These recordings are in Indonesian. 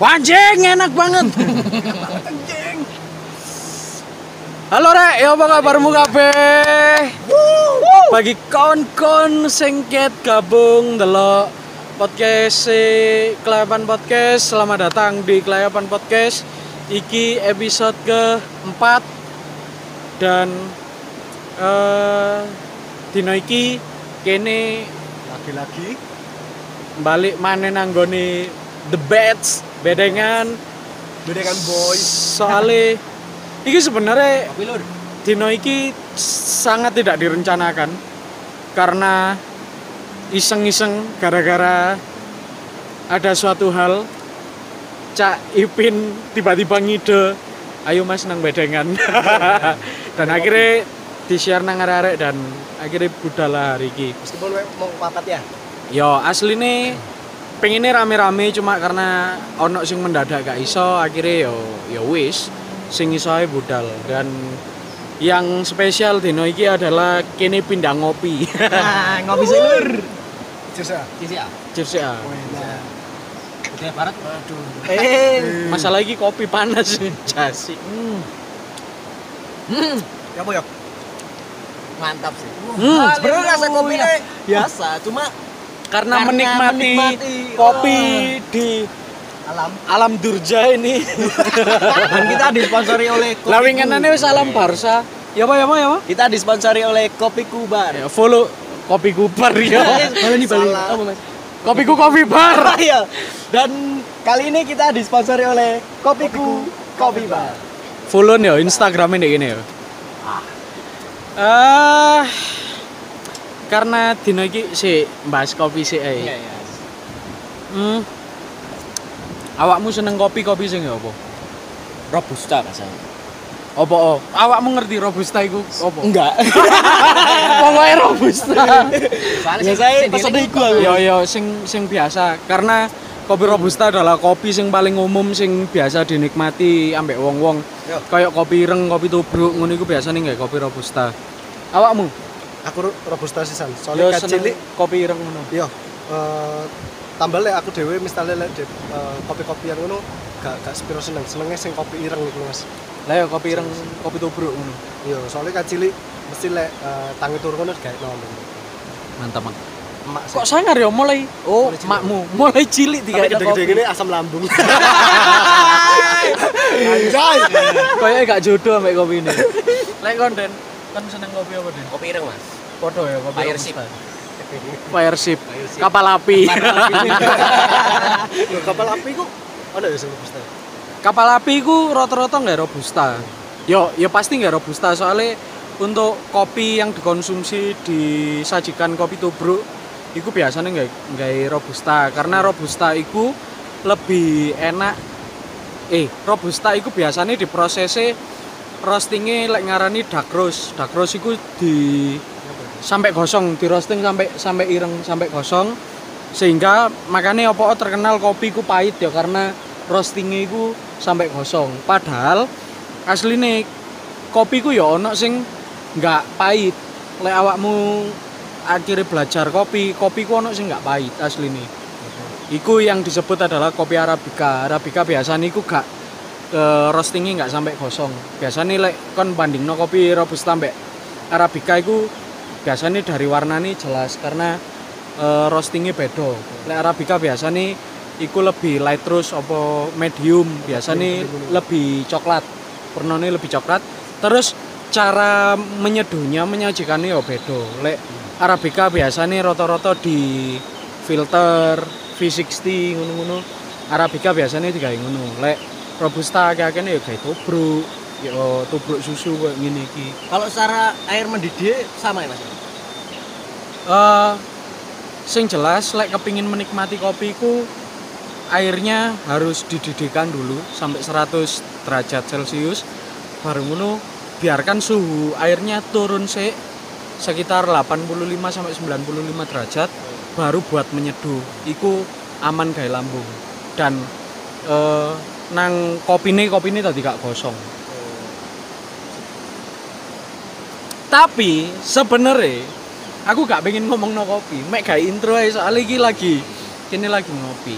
Anjing enak banget. Halo Rek, ya apa kabarmu kabeh? Bagi kon-kon singket gabung delok podcast si Kelayapan Podcast, selamat datang di Kelayapan Podcast. Iki episode keempat dan eh dino iki kene lagi-lagi balik mana nanggone the beds bedengan bedakan boys. soalnya iki sebenarnya dino iki sangat tidak direncanakan karena iseng-iseng gara-gara ada suatu hal Cak Ipin tiba-tiba ngide ayo mas nang bedengan dan akhirnya di share nang arek dan akhirnya budal lah hari ini meskipun mau papat ya? Yo asli nih pengennya rame-rame cuma karena ono sing mendadak gak iso akhirnya yo yo wis sing iso budal dan yang spesial dino iki adalah kene pindah ngopi nah ngopi sih lur Cheers ya Sisi ya. cheers ya Nah. Budaya barat. Aduh. eh masalah lagi kopi panas jasi Hmm. ya apa ya Mantap sih. Hmm, sebenarnya rasa kopi Haleluya. ini biasa cuma karena, Karena menikmati, menikmati, kopi oh. di alam. alam durja ini. Dan kita disponsori oleh kopi lawinganane wis alam Barca. Ya apa ya apa ya apa? Kita disponsori oleh kopi kubar ya follow kopi kubar ya. Apa, Mas? kopiku kopi bar. Iya. Dan kali ini kita disponsori oleh Kopiku Kopi Bar. follow ya Instagramnya nih ini ya. Ah karena dino iki si bahas kopi sih Iya, eh iya. hmm. awakmu seneng kopi kopi sing ya apa Robusta rasanya. apa oh awakmu ngerti robusta iku apa Enggak. pokoknya robusta Soalnya Ya, saya sing pesen iku aku. yo yo sing sing biasa karena kopi robusta adalah kopi sing paling umum sing biasa dinikmati ambek wong-wong kayak kopi ireng kopi tubruk ngono iku biasanya nggak kopi robusta awakmu Aku ro- robusta sisan. yo Soalnya cilik kopi ireng ngono yo eh, tambah lek aku dhewe misalnya lek de- eh, kopi-kopi yang ngono gak gak sepiro seneng. Senenge sing kopi ireng iku Mas. lah yo kopi ireng kopi tubruk ngono Yo, soalnya cilik mesti lek eh, tangi turu ngono gawe nom. mantap mak Emak kok sangar ya mulai oh Mulai cilik. makmu mulai cilik Tapi tiga gede-gede gini asam lambung. Anjay. kayak gak jodoh ambek kopi ini lek konten kan seneng kopi apa den Kopi ireng, Mas. foto ya kopi Fire robusta. sip. fire ship Fire sip. kapal api kapal api ku ada ya sing robusta. kapal api ku rata-rata nggak robusta yo yo pasti nggak robusta soalnya untuk kopi yang dikonsumsi disajikan kopi tubruk itu biasanya nggak nggak robusta karena robusta itu lebih enak eh robusta itu biasanya diprosesnya roastingnya lek ngarani dark roast. Dark roast itu di sampai gosong di roasting sampai sampai ireng sampai gosong. Sehingga makanya opo terkenal kopi ku pahit ya karena roastingnya itu sampai gosong. Padahal asli nih kopi ku ya ono sing nggak pahit. Lek awakmu akhirnya belajar kopi kopi ku ono sing nggak pahit asli nih Iku yang disebut adalah kopi arabica. Arabica biasanya iku gak roastingnya nggak sampai gosong. Biasanya lek kon bandingno kopi robusta mbek arabica iku biasanya dari warnanya jelas karena eh, roastingnya beda. Lek arabica biasanya iku lebih light roast apa medium, biasanya lebih coklat. Warnanya lebih coklat. Terus cara menyeduhnya menyajikannya ya beda. Lek arabica biasanya rata-rata di filter V60 ngono-ngono. Arabica biasanya digawe ngono. Lek robusta akeh-akeh ya gawe tubruk, ya tubruk susu kayak ngene iki. Kalau secara air mendidih sama ya Mas? Eh sing jelas lek kepingin menikmati kopi ku airnya harus dididihkan dulu sampai 100 derajat Celcius baru ngono biarkan suhu airnya turun sih sekitar 85 sampai 95 derajat baru buat menyeduh iku aman gawe lambung dan eh, nang kopine kopine tadi gak gosong. Tapi sebenarnya aku gak pengen ngomong no kopi. Mek gak intro aja soalnya iki lagi kini lagi ngopi.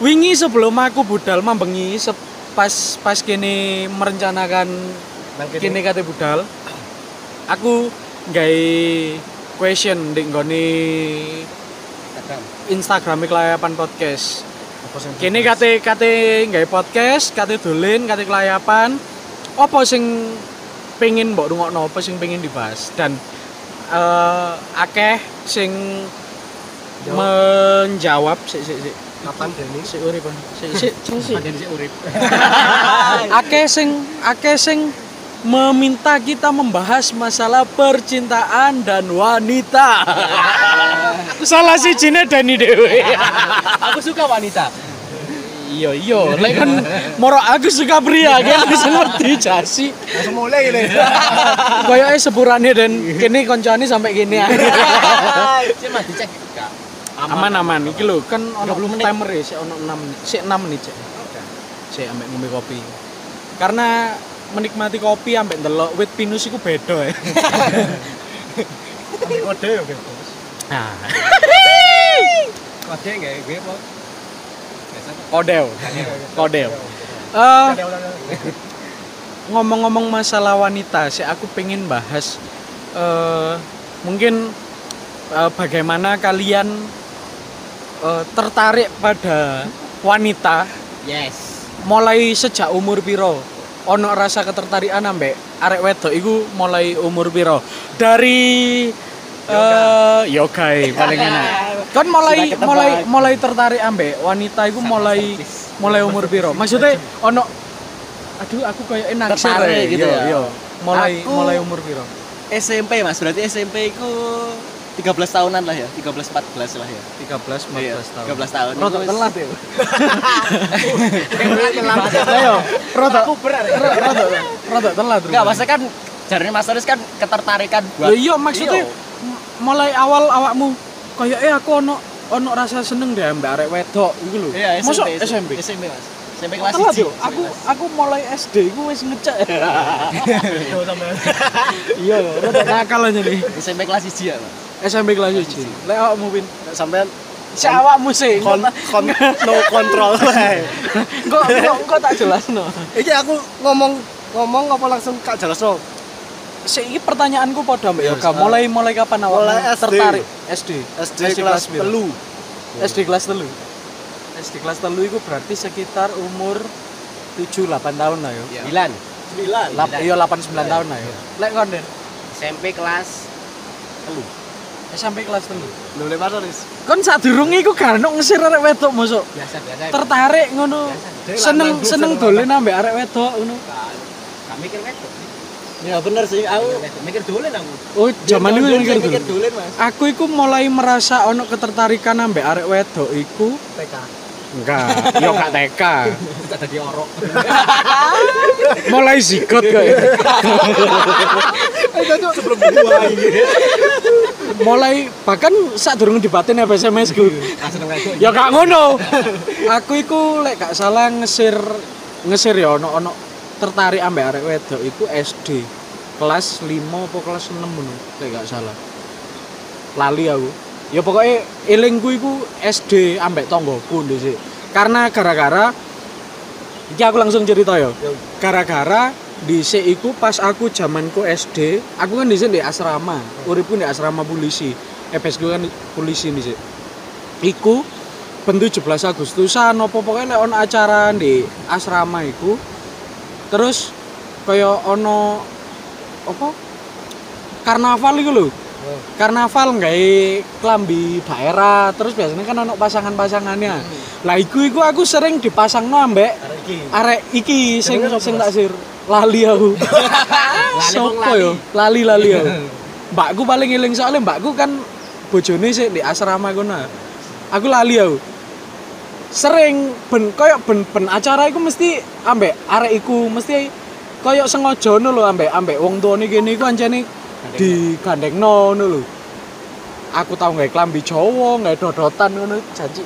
Wingi sebelum aku budal mambengi pas pas kene merencanakan kene. kene kate budal aku gawe question di nggone Instagram. Kelayapan podcast Kene kate kate gawe podcast kate dolen kate kelayapan. Apa sing pengen mbok rungokno apa sing pengen dibahas? Dan eh akeh sing Jawab. menjawab sik sik sik. Kapan Deni? sik urip sik sik. Sik sik urip. akeh sing akeh sing meminta kita membahas masalah percintaan dan wanita. Salah si Cina Dani Dewi. Aku suka wanita. iya iya, lek kan moro aku suka pria kan bisa ngerti jasi. Langsung mulai ini. Kayak sepurane dan kini koncone sampai gini Sih mah dicek aman aman iki lho kan ono 30 menit. timer ya sik ono 6 menit sik 6 menit sik sik ambek ngombe kopi karena menikmati kopi ambek ndelok wit pinus iku beda ya Ambil kode ya gitu. nah Kode enggak gue? Biasa. kodel kodel Eh, ngomong-ngomong masalah wanita sih aku pengen bahas eh mungkin eh, bagaimana kalian eh, tertarik pada wanita Yes. mulai sejak umur piro ono rasa ketertarikan ambek arek wedok iku mulai umur piro? Dari eh yoga eh, paling enak. Kan mulai mulai mulai tertarik ambek wanita iku mulai mulai umur piro? Maksudnya ono aduh aku kayak enak Tertarik gitu ya? Iya, mulai Aku- mulai umur piro? SMP Mas, berarti SMP ku 13 tahunan lah ya, 13 14 lah ya. 13 14 Iya, tahun 13 tahun. Rotok telat ya Telat. ayo rotok rotok rotok telat Enggak, maksudnya kan jarine Mas Aris kan ketertarikan Lah buat iya maksudnya m- mulai awal awakmu kayak eh aku ono ono rasa seneng deh mbak arek wedok iku lho. Iya, SMP. SMP. SMP Mas. SMP kelas Telat 1. yo. Aku aku mulai SD iku wis ngecek. Iya, rada nakal aja nih. SMP kelas 1 ya, Mas. SMP kelas 1. Lek awakmu pin. Sampean Si awakmu sih. kon, kon no control wae. Kok kok kok tak jelasno. Iki aku ngomong ngomong apa langsung kak jelas no? Sik iki pertanyaanku padha mbak Iya, Yoga. Mulai mulai kapan awakmu Mulai SD. tertarik SD? SD, kelas telu. SD kelas telu. SD kelas telu itu berarti sekitar umur 7 8 tahun lah yo. Bilan. Sembilan. Lap, iya 8 9 tahun lah yo. Lek kon Den, SMP kelas telu. SMP kelas telu. Lho le Mas Aris. Kon sadurunge iku gak ono ngesir arek wedok mosok. Biasa biasa. Tertarik ngono. Seneng seneng dolen ambek arek wedok ngono. Gak mikir wedok. Ya bener sih aku Mikir dolen aku. Oh, zaman itu mikir dolen, Mas. Aku iku mulai merasa ono ketertarikan ambek arek wedok iku TK. Enggak, yo gak TK. Orok. Mulai zigot kok. Itu sebelum ini. mulai bahkan saat durung dibatin SMS ku. Wedok. ya gak ngono aku iku lek gak salah ngesir ngesir ya ono ono tertarik ambek arek wedok iku SD kelas 5 apa kelas 6 ngono lek gak salah lali aku ya pokoknya elingku iku SD ambek tonggoku ndhisik karena gara-gara iki aku langsung cerita ya. Gara-gara dhisik iku pas aku zamanku SD aku kan dhisik di asrama uripku di asrama polisi. EPS ku kan polisi dhisik iku ben 17 Agustusan apa pokoknya lek ono acara di asrama iku terus kaya ono apa karnaval iku lho karnaval nggawe klambi daerah terus biasanya kan ono pasangan-pasangannya. Lah iku iku aku sering dipasangno ambek Arek iki. sing sing tak sir lali aku. Sopo yo? Lali lali aku mbakku paling eling soalnya mbakku kan bojone sih di asrama kono aku lali aku. Sering ben koyo ben ben acara iku mesti ambek arek iku mesti koyo sengaja lho ambek ambek wong tuane kene iku ancene digandengno ngono lho. Aku tau nggak klambi Jawa nggak dodotan ngono janji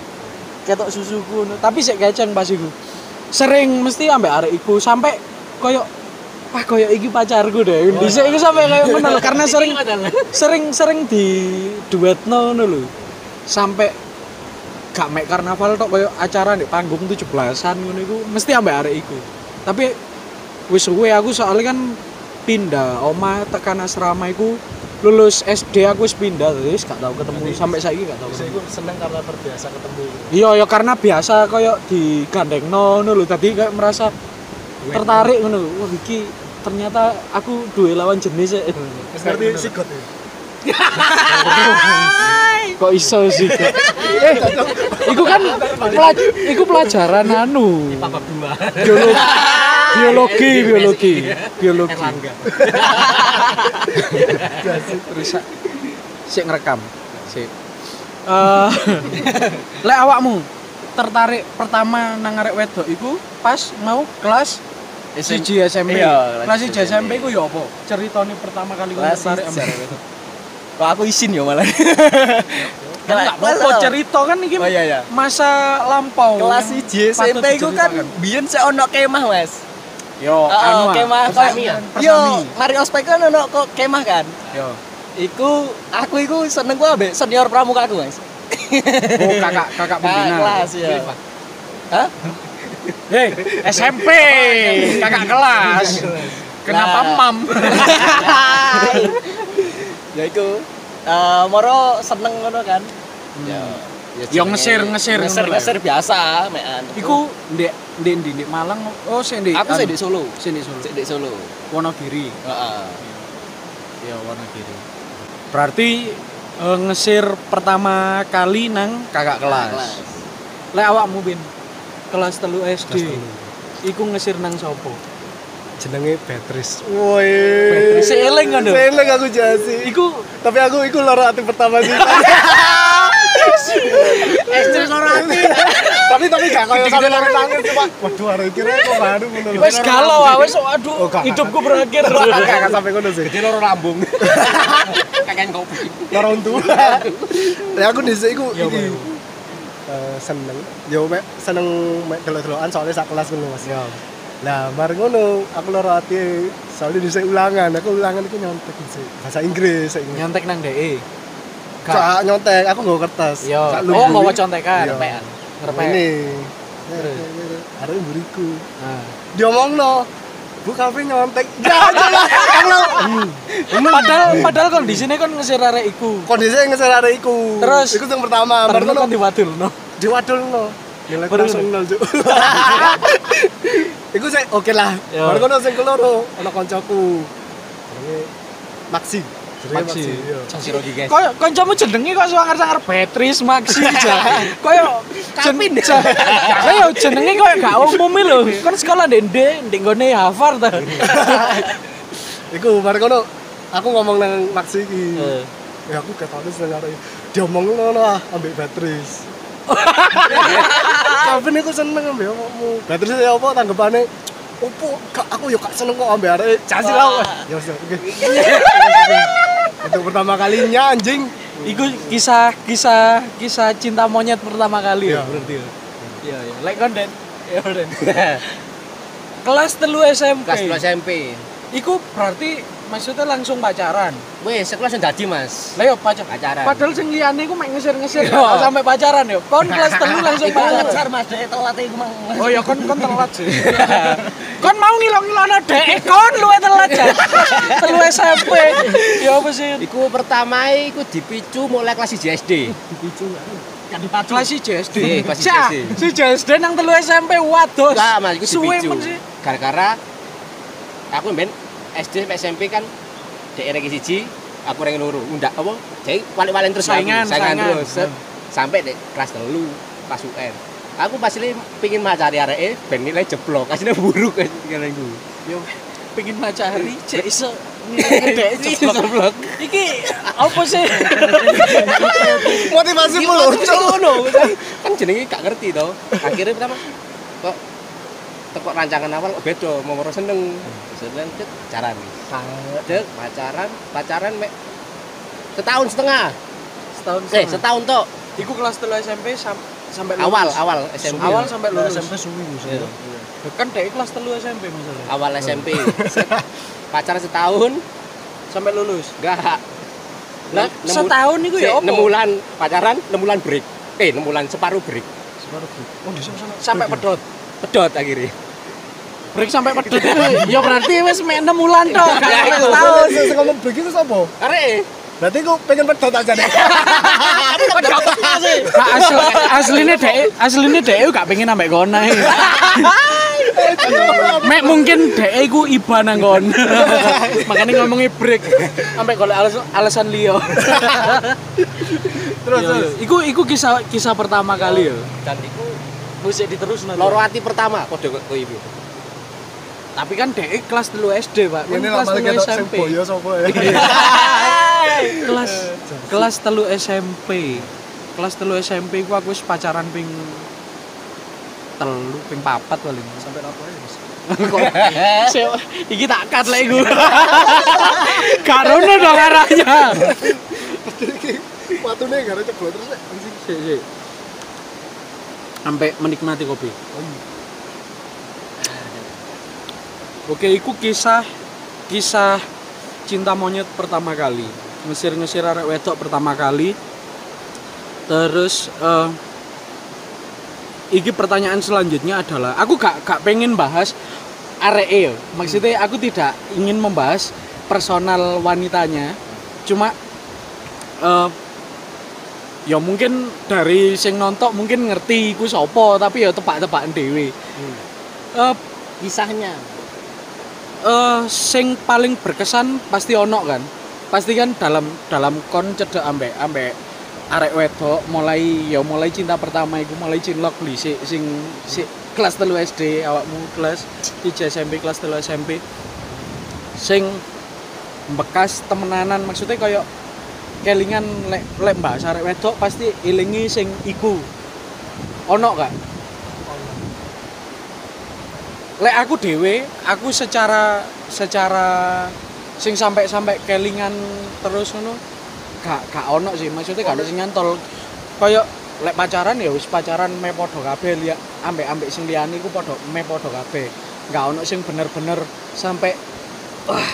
ketok susuku ngono. Tapi sik keceng pas iku. Sering mesti ambek arek iku sampai koyo wah koyo iki pacarku deh. Dhisik iku sampai koyo ngono karena sering sering sering di duetno ngono lho. Sampai gak mek karnaval tok koyo acara di panggung 17-an ngono iku mesti ambek arek iku. Tapi wis suwe aku soalnya kan pindah oma tekan asrama iku lulus SD aku wis pindah wis gak tau ketemu sampai saiki gak tau iku seneng karena terbiasa ketemu. Iya ya karena biasa koyo digandengno ngono lho tadi kayak merasa tertarik ngono. Wah iki ternyata aku duwe lawan jenis ya. Wis ngerti sigot ya. Kok iso sih? eh, iku kan pelaj iku pelajaran anu. Biologi, biologi, biologi, biologi. Sik ngerekam. Sik. Eh, lek awakmu tertarik pertama nang arek wedok iku pas mau kelas SMP. Iya, kelas SMP iku ya apa? Ceritane pertama kali Kelas tertarik ambek wedok. Kok aku isin ya malah. Kan enggak apa-apa cerita kan iki Oh iya iya. masa lampau. Kelas yang 1 patut SMP ku kan biyen sik ono kemah, Mas. Yo, Oh, anu ah, kemah persami kok- ya? Yo, mari ospek kan ono kok kemah kan. Yo. Iku aku iku seneng ku ambek senior pramuka aku, Mas. Oh, kakak kakak Kakak pembina. kelas ya. Hah? Hei, SMP, kakak kelas. Kenapa mam? ya iku eh moro seneng ngono kan. Ya. Ya ngesir, ngesir ngesir, ngono lah. ngesir biasa mekan. Iku ndek ndek ndek ndek Malang. Oh, sik ndek. aku sih di Solo. sik ndek Solo. Sik di Solo. Wonogiri. Heeh. Ya, Wonogiri. Berarti eh, ngesir pertama kali nang kakak kelas. Lek awakmu bin kelas telu SD. Kelas telu. Iku ngesir nang sopo? Jenenge Beatrice. Woi. Beatrice. Eling kan? Eling aku jasi. Iku Tapi aku iku loro hati pertama sih. SD loro ati. tapi tapi gak koyo sampe loro tangan cuma waduh arek kira kok baru ngono lho. wis galau ah, wis aduh Oh, hidupku berakhir. Gak sampe ngono sih. Jadi loro lambung. Kakek kopi. Loro tua. Ya aku dhisik iku Ya, iki. Eh, seneng. Yo mek seneng delok-delokan soalnya sak kelas ngono Mas. Lah, mari ngono, aku loro ati soalnya dhisik ulangan, aku ulangan iku nyontek dhisik. Bahasa Inggris, saya ingat. Nyontek nang DE. Gak nyontek, aku nggawa kertas. Yo. Oh, nggawa contekan, repekan. Ngerepek. Ini. Arek mburiku. Nah. Diomongno. Bu kafe nyontek. Padahal padahal kondisinya kan ngesir arek iku. kondisi ngeser arek iku. Terus? iku yang pertama, baru kan ngono diwadulno. diwadulno. Nilai langsung nol, Cuk. Iku sih oke lah. Yo. Baru kono sing keloro ana kancaku. Jenenge Maxi. Jenenge Maxi. iya. Sirogi guys. Koyo kancamu jenenge kok sangar-sangar Beatrice Maxi aja. Koyo Kapin. Koyo jenenge koyo gak umum lho. Kan sekolah ndek ndek ndek nggone Harvard ta. Iku baru kono aku ngomong nang Maxi iki. Eh. Ya aku ketone seneng arek. Diomongno lah ambek Beatrice. Kapan aku seneng ambek omongmu. Beatrice ya apa tanggapane? Opo, aku yo gak seneng kok ambek arek. Jasi lah. Ya wis oke. Itu pertama kalinya anjing. Iku kisah kisah kisah cinta monyet pertama kali ya Iya. berarti. ya? Iya iya. Like konten. Iya konten. Kelas telu SMP. Kelas dua SMP. Iku berarti maksudnya langsung pacaran. Wes, aku langsung jadi mas. Lah yo pacar. Pacaran. Padahal sing liyane iku mek ngesir-ngesir kok sampai pacaran yo. Kon kelas telu langsung pacaran. pacar mas, dek telat iku mang. Oh ya kon kon telat sih. kon mau ngilong-ngilono dek, kon luwe telat ya. Telu SMP. Ya apa sih? Iku pertama iku dipicu mulai kelas 1 SD. Kan dipacu. Kelas si JSD. Iya, kelas si Cak, JSD. Si JSD nang telu SMP wados. Enggak, mas, iku dipicu. Gara-gara aku ben SD SMP kan daerah ke siji, aku reng loro. Ndak apa? Jadi walik-walik terus. Saingan, saingan saingan. terus. Set. Sampai dek kelas telu, kelas UN. Aku pas ini pingin macari areke ben nilai jeblok, asline buruk kan tinggal iku. Yo pengen macari cek iso jeblok. Iki apa sih? Motivasi ngono. Kan jenenge gak ngerti to. Akhirnya pertama kok tekok rancangan awal kok beda, mau seneng. Seneng cek pacaran. Cek pacaran, pacaran mek setahun setengah. Setahun. Eh, setahun tok. Iku kelas telu SMP sam- sampai lulus. Awal, awal SMP. Awal sampai lulus. SMP suwi Iya. Kan dari kelas telu SMP masalah. Awal SMP. Set. Pacaran setahun, Sampai lulus. enggak. Lah, setahun iku ya apa? enam bulan pacaran, enam bulan break. Eh, 6 bulan separuh break. Separuh break. Oh, di sana. Sampai pedot. Pedot akhirnya. Break sampai pedot itu ya berarti wis mek 6 bulan tok. Ya, Gak tahu. Sih ngomong break itu sapa? Arek. Berarti aku pengen pedot aja deh. Pedot sih. Asli, aslinya dek aslinya dek gak pengen ambek kon ae. Mek mungkin dek iku iba nang kon. Makanya ngomongnya break sampai golek alasan, alasan liyo. Terus Iya, terus. iya. Iku iku kisah kisah pertama kali ya. Dan iku Musik diterus nanti. loro ati pertama kode kok ibu. Tapi kan dek kelas 3 SD, Pak. Ini kelas lama 3 kita sing SMP. boyo sapa ya. kelas kelas telu SMP kelas telu SMP ku aku wis pacaran ping telu ping papat paling Sampai apa ya? Seo, iki tak cut lek iku karono dong arahnya Watune gara ceblok terus. Sampai menikmati kopi. Oke iku kisah kisah cinta monyet pertama kali. Ngesir-ngesir arek wedok pertama kali. Terus eh iki pertanyaan selanjutnya adalah aku gak gak pengen bahas arek maksudnya aku tidak ingin membahas personal wanitanya. Cuma eh ya mungkin dari sing nonton mungkin ngerti iku sapa tapi ya tebak-tebakan dhewe. Eh Kisahnya. eh sing paling berkesan pasti ono kan. Pasti kan dalam dalam kon cedek ambek ambek arek wedok mulai ya mulai cinta pertama iku mulai cinlok dhisik sing si kelas telu SD awakmu kelas 3 SMP kelas telu SMP sing bekas temenanan maksudnya kayak kelingan lek lek mbak arek wedok pasti ilingi sing iku. Ono gak? Lek aku dewe aku secara secara sing sampai sampai kelingan terus ngono gak gak ono sih. Maksudnya gak ono sing nyantol. Koyo lek pacaran ya wis pacaran me podo kabeh liya ambek ambek sing liyane iku podo me podo kabeh. Gak ono sing bener-bener sampai wah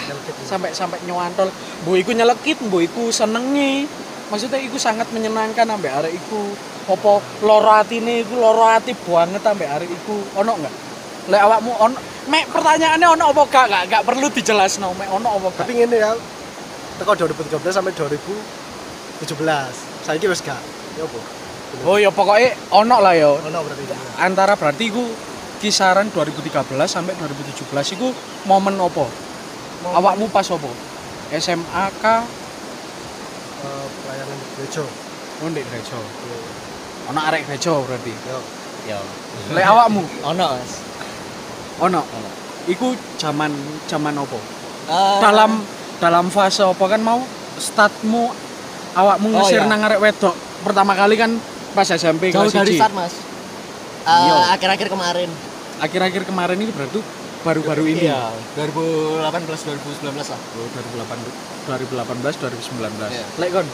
sampai sampai nyuantol mbok iku nyelekit mbok iku senengi maksudnya iku sangat menyenangkan ambek arek iku apa loro atine iku loro ati banget ambek arek iku ono enggak lek awakmu ono mek pertanyaannya ono apa gak gak, gak perlu dijelasno mek ono apa gak Tapi ngene ya. Teko 2013 sampai 2017. Saiki wis gak. Ya apa? oh ya pokoknya ono lah ya Ono berarti. antara berarti iku kisaran 2013 sampai 2017 iku momen apa awakmu pas apa SMA kah Eh, pelayanan gereja. oh ndek gereja ono arek gereja berarti Yo. Yo. lek awakmu Ono, Mas. ono Ono. iku zaman zaman apa Eh, dalam dalam fase apa kan mau startmu awakmu Oh, ngesir iya. nang arek wedok pertama kali kan pas SMP jauh dari 1 start, Mas. Iya. Eh, akhir-akhir kemarin. akhir-akhir kemarin ini baru baru-baru ini Iya, 2018 2019 lah. Oh, 2018 2018 2019 Iya. lek kon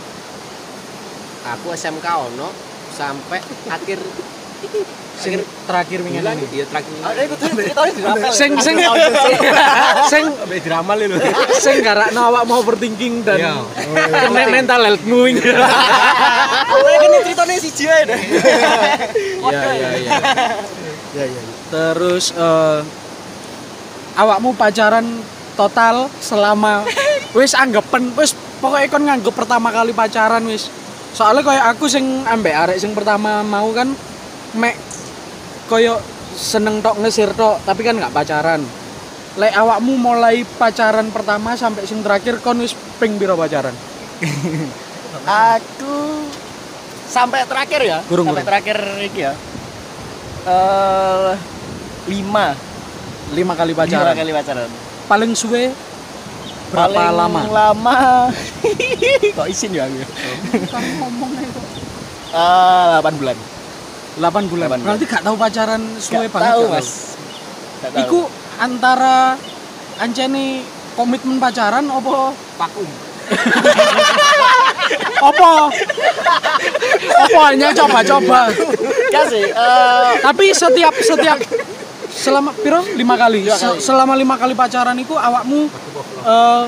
Aku SMK ono sampai akhir sing terakhir minggu ini iya terakhir. Ada ikut ceritanya di apa? sing sing sing Sampai diramal lho. sing garakno awak mau overthinking dan Iya. kena mental healthmu ini Aku kan ceritanya si Jia deh. iya iya iya Ya ya. ya. terus eh, awakmu pacaran total selama wis anggapan wis pokoknya kon nganggep pertama kali pacaran wis soalnya kayak aku sing ambek arek sing pertama mau kan mek koyo seneng tok ngesir tok tapi kan nggak pacaran lek awakmu mulai pacaran pertama sampai sing terakhir kon wis ping biro pacaran Aku sampai terakhir ya. Gurung, sampai terakhir iki ya. Eh lima, lima kali lima pacaran kali pacaran. paling suwe berapa Paling lama lama. Kok isin ya aku. ngomong itu Eh 8 bulan. 8 bulan. Delapan Berarti gak tahu pacaran suwe Gak banget. tahu, gak Mas. Gak tahu. Iku antara ancene komitmen pacaran apa vakum. apa apa hanya coba-coba Ya sih, eh tapi setiap setiap selama piro lima kali Lima Se- kali. selama lima kali pacaran itu awakmu eh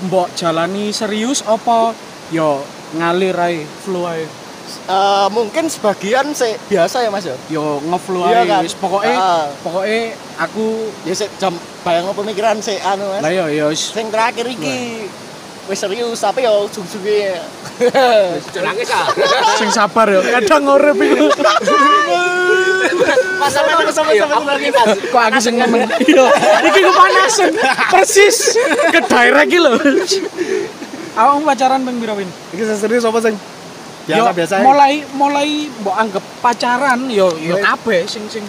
mbok jalani serius apa yo ngalir ae flow ae Eh, mungkin sebagian sih biasa ya Mas ya. Yo ngeflow Iya ae kan? wis pokoke Ah. pokoke aku Ya sik jam bayang pemikiran sih anu Mas. lah yo yo Sing terakhir iki wis serius tapi yo ujung-ujunge Sudah nangis ah. sing sabar yo kadang urip iku sama sama sama kok aku sing nemen iya iki kepanasan persis ke daerah iki lho awakmu pacaran ping pira Win? Iki serius apa sing Yo, biasa-biasa? mulai mulai mbok anggap pacaran yo yo kabeh sing sing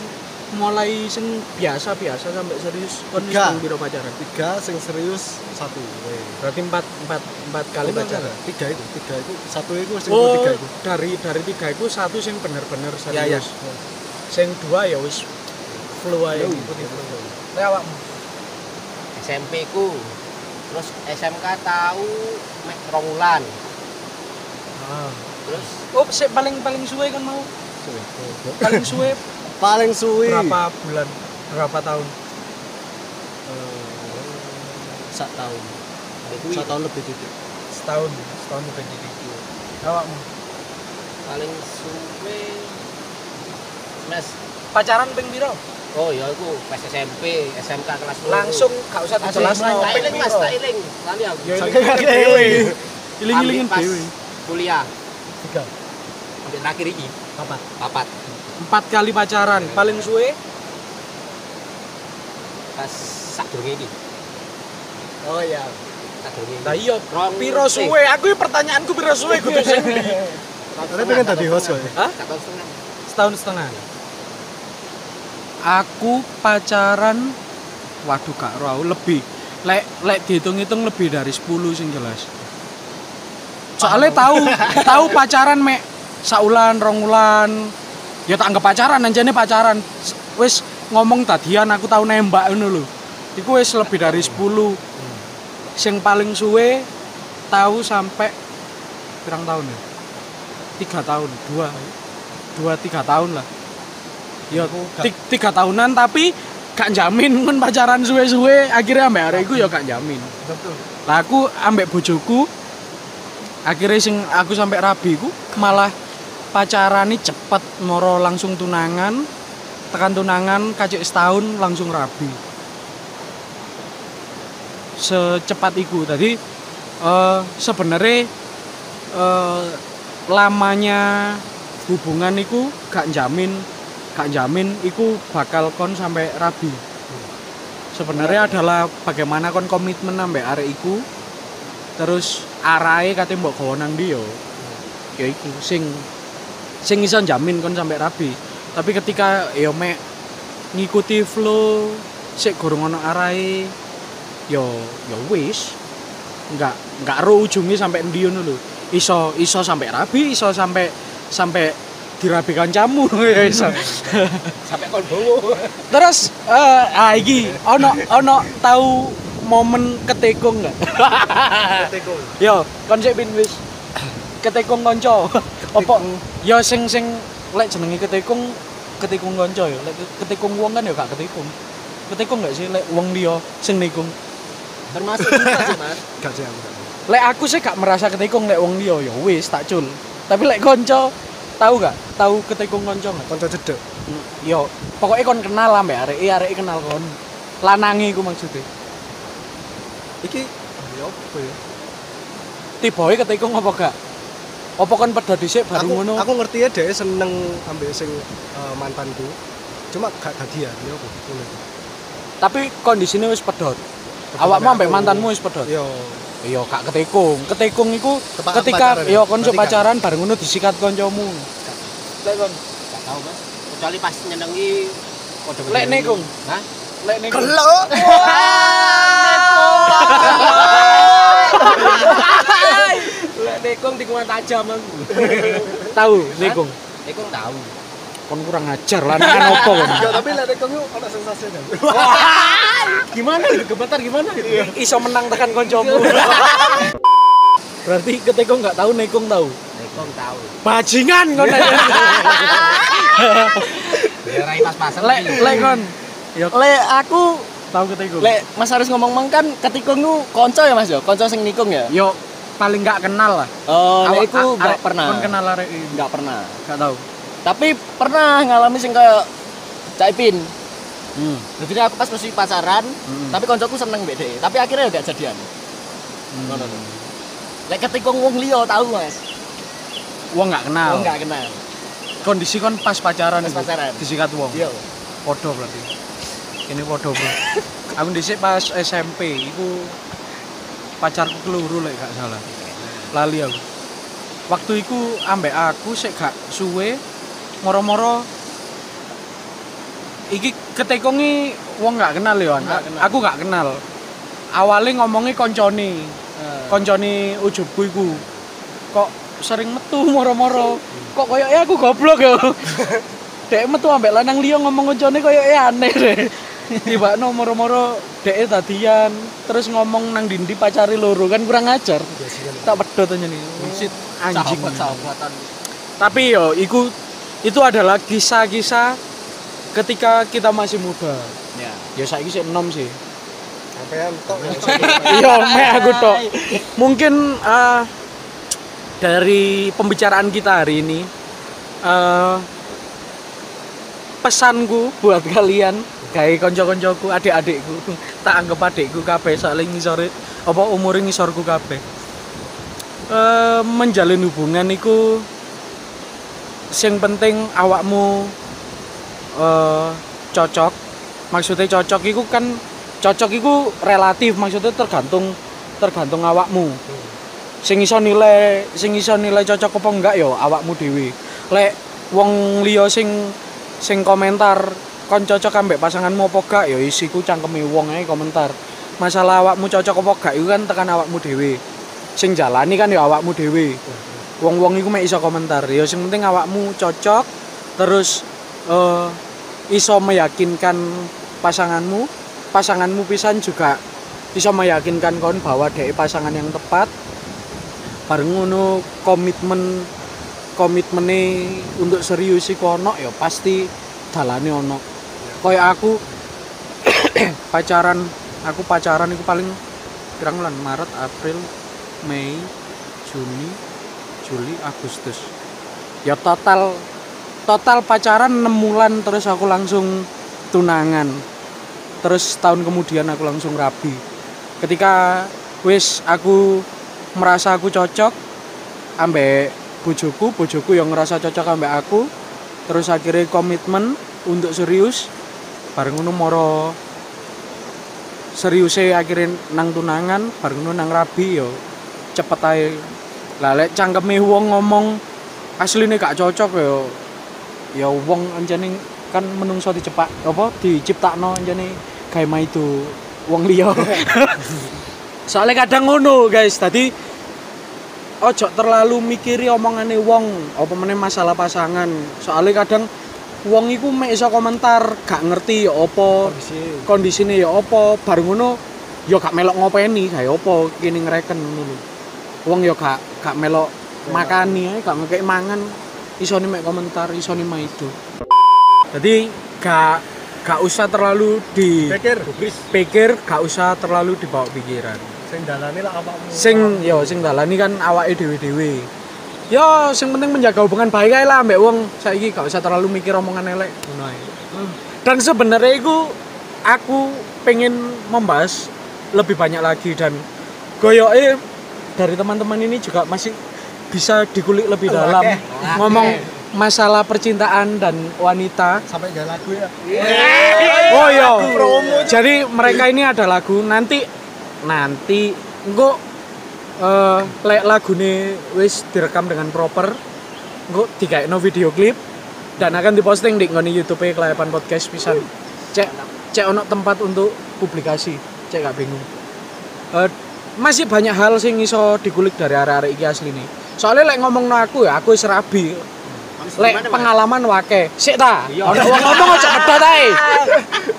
mulai sing biasa-biasa sampai serius kon Tiga. pira pacaran tiga sing serius satu. Weh. berarti empat empat empat kali Enggak, pacaran enggak, Tiga itu, tiga itu. Satu itu sing oh tiga itu. dari dari tiga itu satu sing bener-bener Ya ya. Sing dua ya wis flu ae ngikuti flu Lah awakmu SMP ku. Terus SMK tahu mek rongulan. ah. Terus oh sik paling paling suwe kan mau paling suwe Paling suwi. berapa bulan berapa tahun Sak tahun. itu Sak tahun lebih titik. setahun setahun lebih dikit awakmu paling suwe Mas. pacaran ping pira Oh ya aku pas SMP, SMK kelas loro. langsung gak usah dijelas no tak iling Mas, tak iling. Lali aku. Ya, kan dewe. iling-ilingin Ambil pas dewe Kuliah, Tiga. ambil terakhir iki. Papat. Papat. empat kali pacaran paling suwe Pas sak durunge iki. Oh iya. Sak durunge iki. lah iya piro suwe aku iki pertanyaanku piro suwe kudu sing Tapi pengen tadi host kok. ya? Hah? Satu setengah. setahun setengah aku pacaran waduh gak roh lebih lek lek dihitung-hitung lebih dari 10 sing jelas. Soalnya tahu tahu pacaran mek saulan rongulan ya tak anggap pacaran anjane pacaran. S- wis ngomong tadian aku tahu nembak ngono lho. Iku wis lebih dari 10 sing paling suwe tahu sampai pirang tahun ya? Tiga tahun dua dua tiga tahun lah ya ti- tiga tahunan tapi gak jamin kan pacaran suwe-suwe. Akhirnya ambek arek iku ya gak jamin. Betul. lah aku ambek bojoku akhirnya sing aku sampai rabi ku malah pacaran cepet moro langsung tunangan tekan tunangan kacik setahun langsung rabi. Secepat itu tadi eh sebenarnya eh, lamanya hubungan itu gak jamin gak jamin iku bakal kon sampai rabi. Sebenarnya adalah bagaimana kon komitmen sampai arek iku. Terus arahe kate mbok gawa nang ndi ya iku sing sing iso jamin kon sampai rabi. Tapi ketika yo mek ngikuti flow sik gorong ono arahe yo yo wis. Nggak nggak ro ujungnya sampai ngono lho. Iso iso sampai rabi iso sampai sampai dirabi kancamu ya iso. Sampai kon bowo. terus eh ah iki ono ono tahu momen ketekung nggak? Teko. yo kon sik pin wis. Ketekung kanca. Apa? Yo sing sing lek jenenge ketekung ketekung kanca yo. Lek ketekung wong kan yo gak ketekung ketekung gak sih lek wong liya sing nikung Termasuk juga sih, Mas. Gak sih aku. lek aku sih gak merasa ketekung lek wong liya ya wis tak cul. Tapi lek kanca tahu gak tahu ketekung kanca gak Konco cedek. yo pokoknya kon kenal lah mbak arek arek kenal kon lanangi ku maksudnya Iki ya apa ya? tiba ketekung apa gak apa kon pedot dhisik baru Aku ngono aku ngerti ya dia seneng ambek sing eh, mantanku. Cuma gak gadian ya apa? Tapi kondisinya wis pedot awakmu ambek mantanmu wis pedot Yo. Iya gak ketekung ketekung iku Tepakan ketika ya? yo konco pacaran bareng ngono disikat koncomu lek kon Gak tahu, Mas. Kecuali pas nyenengi kode lek nekung Hah? lek nekung Gelok. Lek nekung tikungan tajam aku. tahu nekung Nekung tahu. Kon kurang ajar lanangan opo kon Ya tapi lek kok ana sensasi kan. Gimana itu? Gemetar gimana itu? iso menang tekan koncomu berarti ketekung gak tahu nekung tahu Nekung tahu. bajingan kon Daerah pas-pasan. lek lek kon ya Le aku tahu ketekung le Mas harus ngomong mang kan ketikung ku konco ya Mas ya, konco sing nikung ya. yo paling nggak kenal lah. Oh, nek Awak- iku a- enggak arek pernah. kon kenal arek iki. Enggak pernah. Gak tahu. Tapi pernah ngalami sing kayak Cak Ipin. Hmm. Jadi aku pas masih pacaran, Hmm. tapi koncoku seneng mbek dhek. Tapi akhirnya gak jadian. Ngono lho. Lek ketika wong liya tahu, Mas. Wong nggak kenal. Wong gak kenal. Kondisi kon pas pacaran Pas pacaran. Disikat wong. Iya. Podo berarti. Ini podo, Bro. aku dhisik pas SMP iku pacarku keluru lek gak salah. Lali aku. Waktu iku ambek aku sik gak suwe moro-moro iki ketekongi wong gak kenal ya, Nggak aku gak kenal. Awalnya ngomongnya koncone, Eh, koncone ujubku iku. Kok sering metu moro-moro. Kok koyoke aku goblok ya. Dek metu ambek lanang liya ngomong koncone koyoke aneh deh. Tiba no moro-moro dek tadian terus ngomong nang dindi pacari loro kan kurang ajar. Tak pedot aja nih. Anjing. Tapi yo iku itu adalah kisah-kisah ketika kita masih muda. Ya. Ya saiki sik enom sih. Sampean tok. Iya, me aku tok. Mungkin eh, dari pembicaraan kita hari ini eh, pesanku buat kalian kayak konco-koncoku, adik-adikku, tak anggap adikku kabeh saling ngisore apa umure ngisorku kabeh. Eh, menjalin hubungan iku sing penting awakmu eh, cocok. Maksudnya cocok iku kan cocok iku relatif. Maksudnya tergantung tergantung awakmu. Sing iso nilai sing iso nilai cocok apa enggak yo awakmu dhewe. Lek wong liya sing sing komentar kon cocok ambek pasanganmu apa gak yo isiku cangkeme wong ae komentar. Masalah awakmu cocok apa gak iku kan tekan awakmu dhewe. Sing jalani kan yo awakmu dhewe wong-wong iku mek iso komentar. Yo sing penting awakmu cocok terus eh iso meyakinkan pasanganmu. Pasanganmu pisan juga bisa meyakinkan kon bahwa dia pasangan yang tepat. Bareng ngono komitmen komitmene untuk serius iku ono ya pasti dalane ono. Kaya aku pacaran aku pacaran itu paling pirang bulan Maret April Mei Juni Juli Agustus. Ya total total pacaran 6 bulan terus aku langsung tunangan. Terus tahun kemudian aku langsung rabi. Ketika wis aku merasa aku cocok ambek bojoku bojoku yang ngerasa cocok ambek aku terus akhirnya komitmen untuk serius bareng ngono moro seriusnya akhirnya nang tunangan bareng ngono nang rabi yo cepet ae lah lek cangkeme wong ngomong asline gak cocok yo ya wong anjane kan menungso dicepak apa diciptakno anjane gawe maido wong liya. Soalnya kadang ngono guys tadi ojo terlalu mikiri omongane wong apa meneh masalah pasangan. Soalnya kadang wong iku mek iso komentar gak ngerti ya apa Kondisi. kondisine ya apa bar ngono ya gak melok ngopeni gawe apa kene ngreken ngono wong ya gak gak melok makani ae gak ngekek mangan. Isone mek komentar isone maido jadi gak gak usah terlalu di Pikir, pikir gak usah terlalu dibawa pikiran. Sing dalane lah awakmu. sing yo sing dalani kan awake dhewe-dhewe. Yo sing penting menjaga hubungan baik ae lah mbek wong saiki gak usah terlalu mikir omongan elek ngono ae. Dan sebenarnya itu aku pengen membahas lebih banyak lagi dan goyoke dari teman-teman ini juga masih bisa dikulik lebih dalam Oke. ngomong masalah percintaan dan wanita sampai gak lagu ya. Oh iya. Jadi mereka ini ada lagu nanti nanti engko eh lek lagune wis direkam dengan proper engko digaekno video klip dan akan diposting di ngone YouTube Kelayapan Podcast pisan. Cek cek ono tempat untuk publikasi. Cek gak bingung. Eh masih banyak hal sing iso dikulik dari arek-arek iki asli nih. Soalnya lek ngomong aku ya aku wis rabi. Lek pengalaman wake. Sik ta. Ono wong ngomong aja pedot ae.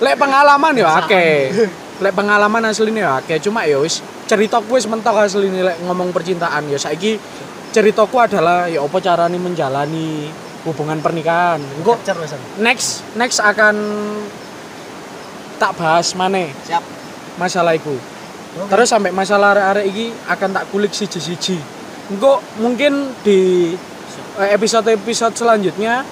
Lek pengalaman ya akeh. Lek pengalaman asline ya akeh, cuma ya wis ceritaku wis mentok asline lek ngomong percintaan ya saiki ceritaku adalah ya apa carane menjalani hubungan pernikahan. Engko next next akan tak bahas maneh Siap. masalah Terus sampai masalah arek-arek iki akan tak kulik siji-siji. Engko mungkin di eh, episode-episode selanjutnya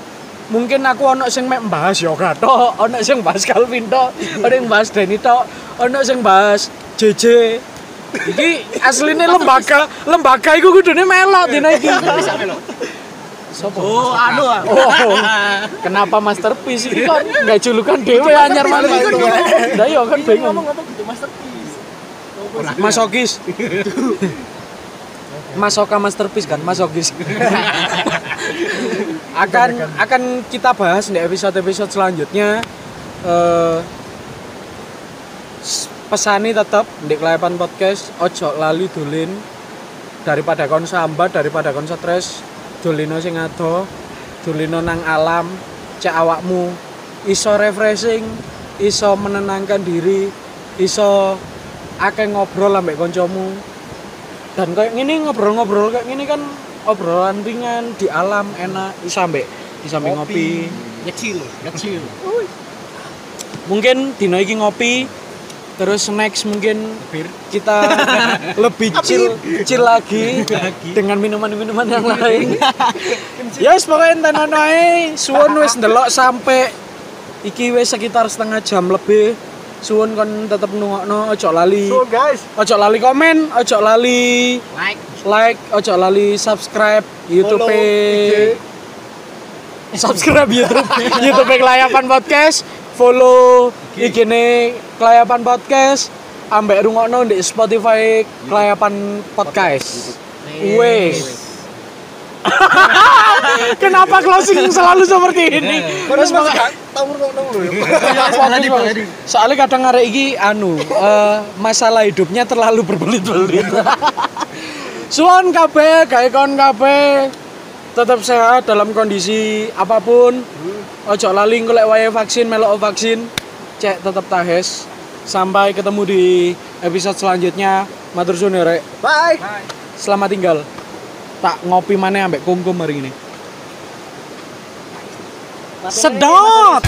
mungkin aku ono sing mek bahas yoga tok, ono sing bahas Calvin tok, ono sing bahas Denny tok, ono sing bahas JJ. Iki aslinya lembaga, lembaga iku kudune melok dina iki. Sopo? Oh, anu ah. Oh, kenapa masterpiece ini kan nggak julukan dewe anyar mana itu? Dah yo kan bingung. Ngomong-ngomong gitu masterpiece. Masokis. Masoka masterpiece kan, masokis. akan akan kita bahas di episode-episode selanjutnya. S- pesani tetap di kelayapan podcast ojo lali dolin daripada kon sambat daripada kon stres dolino sing ado dolino nang alam cek awakmu iso refreshing iso menenangkan diri iso akeh ngobrol ambek koncomu. Dan kayak gini ngobrol-ngobrol kayak gini kan obrolan ringan di alam enak iso ambek iso ambek ngopi. Nyecil, nyecil. mungkin dino iki ngopi terus next mungkin kita lebih chill chill lagi dengan minuman-minuman yang lain. Ya yes, pokoknya enten ono ae suwun wis ndelok sampai iki wis sekitar setengah jam lebih suwun kon tetep nungokno ojo lali. So guys, ojo lali komen ojo lali Like. like ojo lali subscribe YouTube subscribe YouTube YouTube Kelayapan Podcast. Follow IG ne Kelayapan Podcast. Ambek rungokno di Spotify Kelayapan Podcast. Wes Kenapa closing selalu seperti ini? Kan Terus maka- ngerokok lho ya. Bagus, bagus. Soalnya kadang arek iki anu eh, masalah hidupnya terlalu berbelit-belit. Suwon kabeh, gawe kon kabeh tetap sehat dalam kondisi apa pun. Ojo lali golek wae vaksin, melok vaksin. Cek tetap tahes. Sampai ketemu di episode selanjutnya. Matur suwun ya, Rek. Bye. Selamat tinggal. Tak ngopi mana ambek kungkum hari ini. Sedot.